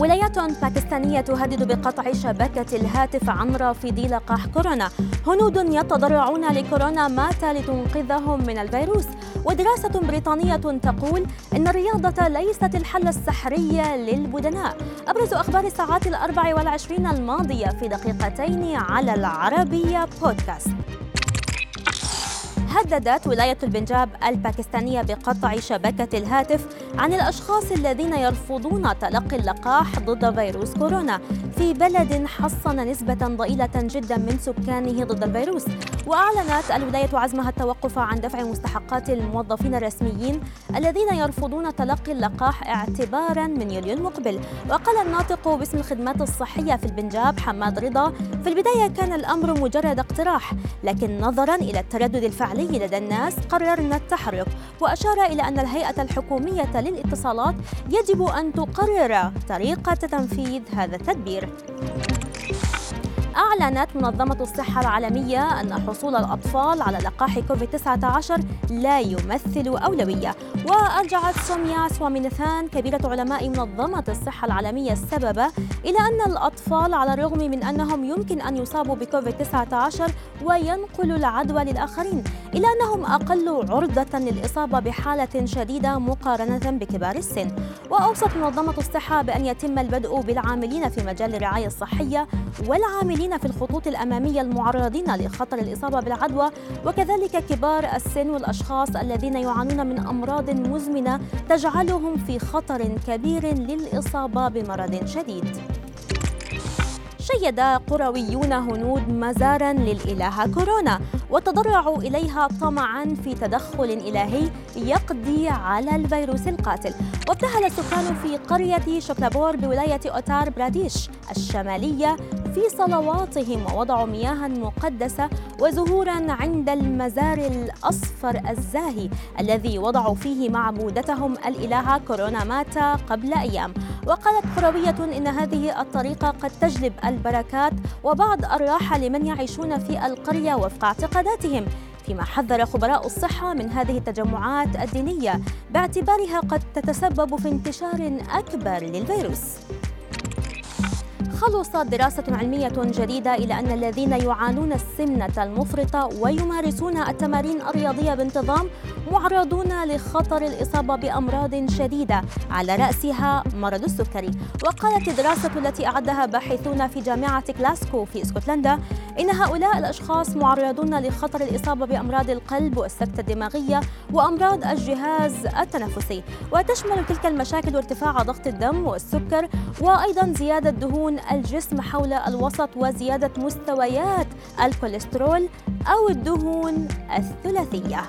ولايات باكستانية تهدد بقطع شبكة الهاتف عن رافضي لقاح كورونا. هنود يتضرعون لكورونا مات لتنقذهم من الفيروس. ودراسة بريطانية تقول إن الرياضة ليست الحل السحري للبدناء. أبرز أخبار الساعات الأربع والعشرين الماضية في دقيقتين على العربية بودكاست. هددت ولاية البنجاب الباكستانية بقطع شبكة الهاتف عن الأشخاص الذين يرفضون تلقي اللقاح ضد فيروس كورونا. في بلد حصن نسبة ضئيلة جدا من سكانه ضد الفيروس وأعلنت الولاية عزمها التوقف عن دفع مستحقات الموظفين الرسميين الذين يرفضون تلقي اللقاح اعتبارا من يوليو المقبل. وقال الناطق باسم الخدمات الصحية في البنجاب حماد رضا في البداية كان الأمر مجرد اقتراح لكن نظرا إلى التردد الفعلي لدى الناس قررنا التحرك وأشار إلى أن الهيئة الحكومية للاتصالات يجب أن تقرر طريقة تنفيذ هذا التدبير. Ah, أعلنت منظمة الصحة العالمية أن حصول الأطفال على لقاح كوفيد-19 لا يمثل أولوية. وأرجعت سوميا سوامينثان كبيرة علماء منظمة الصحة العالمية السبب إلى أن الأطفال على الرغم من أنهم يمكن أن يصابوا بكوفيد-19 وينقلوا العدوى للآخرين إلا أنهم أقل عرضة للإصابة بحالة شديدة مقارنة بكبار السن. وأوصت منظمة الصحة بأن يتم البدء بالعاملين في مجال الرعاية الصحية والعاملين في الخطوط الأمامية المعرضين لخطر الإصابة بالعدوى وكذلك كبار السن والأشخاص الذين يعانون من أمراض مزمنة تجعلهم في خطر كبير للإصابة بمرض شديد. شيد قرويون هنود مزارا للإلهة كورونا. وتضرعوا إليها طمعا في تدخل إلهي يقضي على الفيروس القاتل. وابتهل السكان في قرية شوكلابور بولاية أوتار براديش الشمالية في صلواتهم ووضعوا مياها مقدسة وزهورا عند المزار الأصفر الزاهي الذي وضعوا فيه معبودتهم الإلهة كورونا ماتا قبل أيام. وقالت قروية إن هذه الطريقة قد تجلب البركات وبعض الراحة لمن يعيشون في القرية وفق اعتقاداتهم فيما حذر خبراء الصحة من هذه التجمعات الدينية باعتبارها قد تتسبب في انتشار أكبر للفيروس. خلصت دراسة علمية جديدة إلى أن الذين يعانون السمنة المفرطة ويمارسون التمارين الرياضية بانتظام معرضون لخطر الإصابة بأمراض شديدة على رأسها مرض السكري. وقالت الدراسة التي أعدها باحثون في جامعة كلاسكو في اسكتلندا إن هؤلاء الأشخاص معرضون لخطر الإصابة بأمراض القلب والسكتة الدماغية وأمراض الجهاز التنفسي. وتشمل تلك المشاكل ارتفاع ضغط الدم والسكر وأيضا زيادة دهون الجسم حول الوسط وزيادة مستويات الكوليسترول أو الدهون الثلاثية.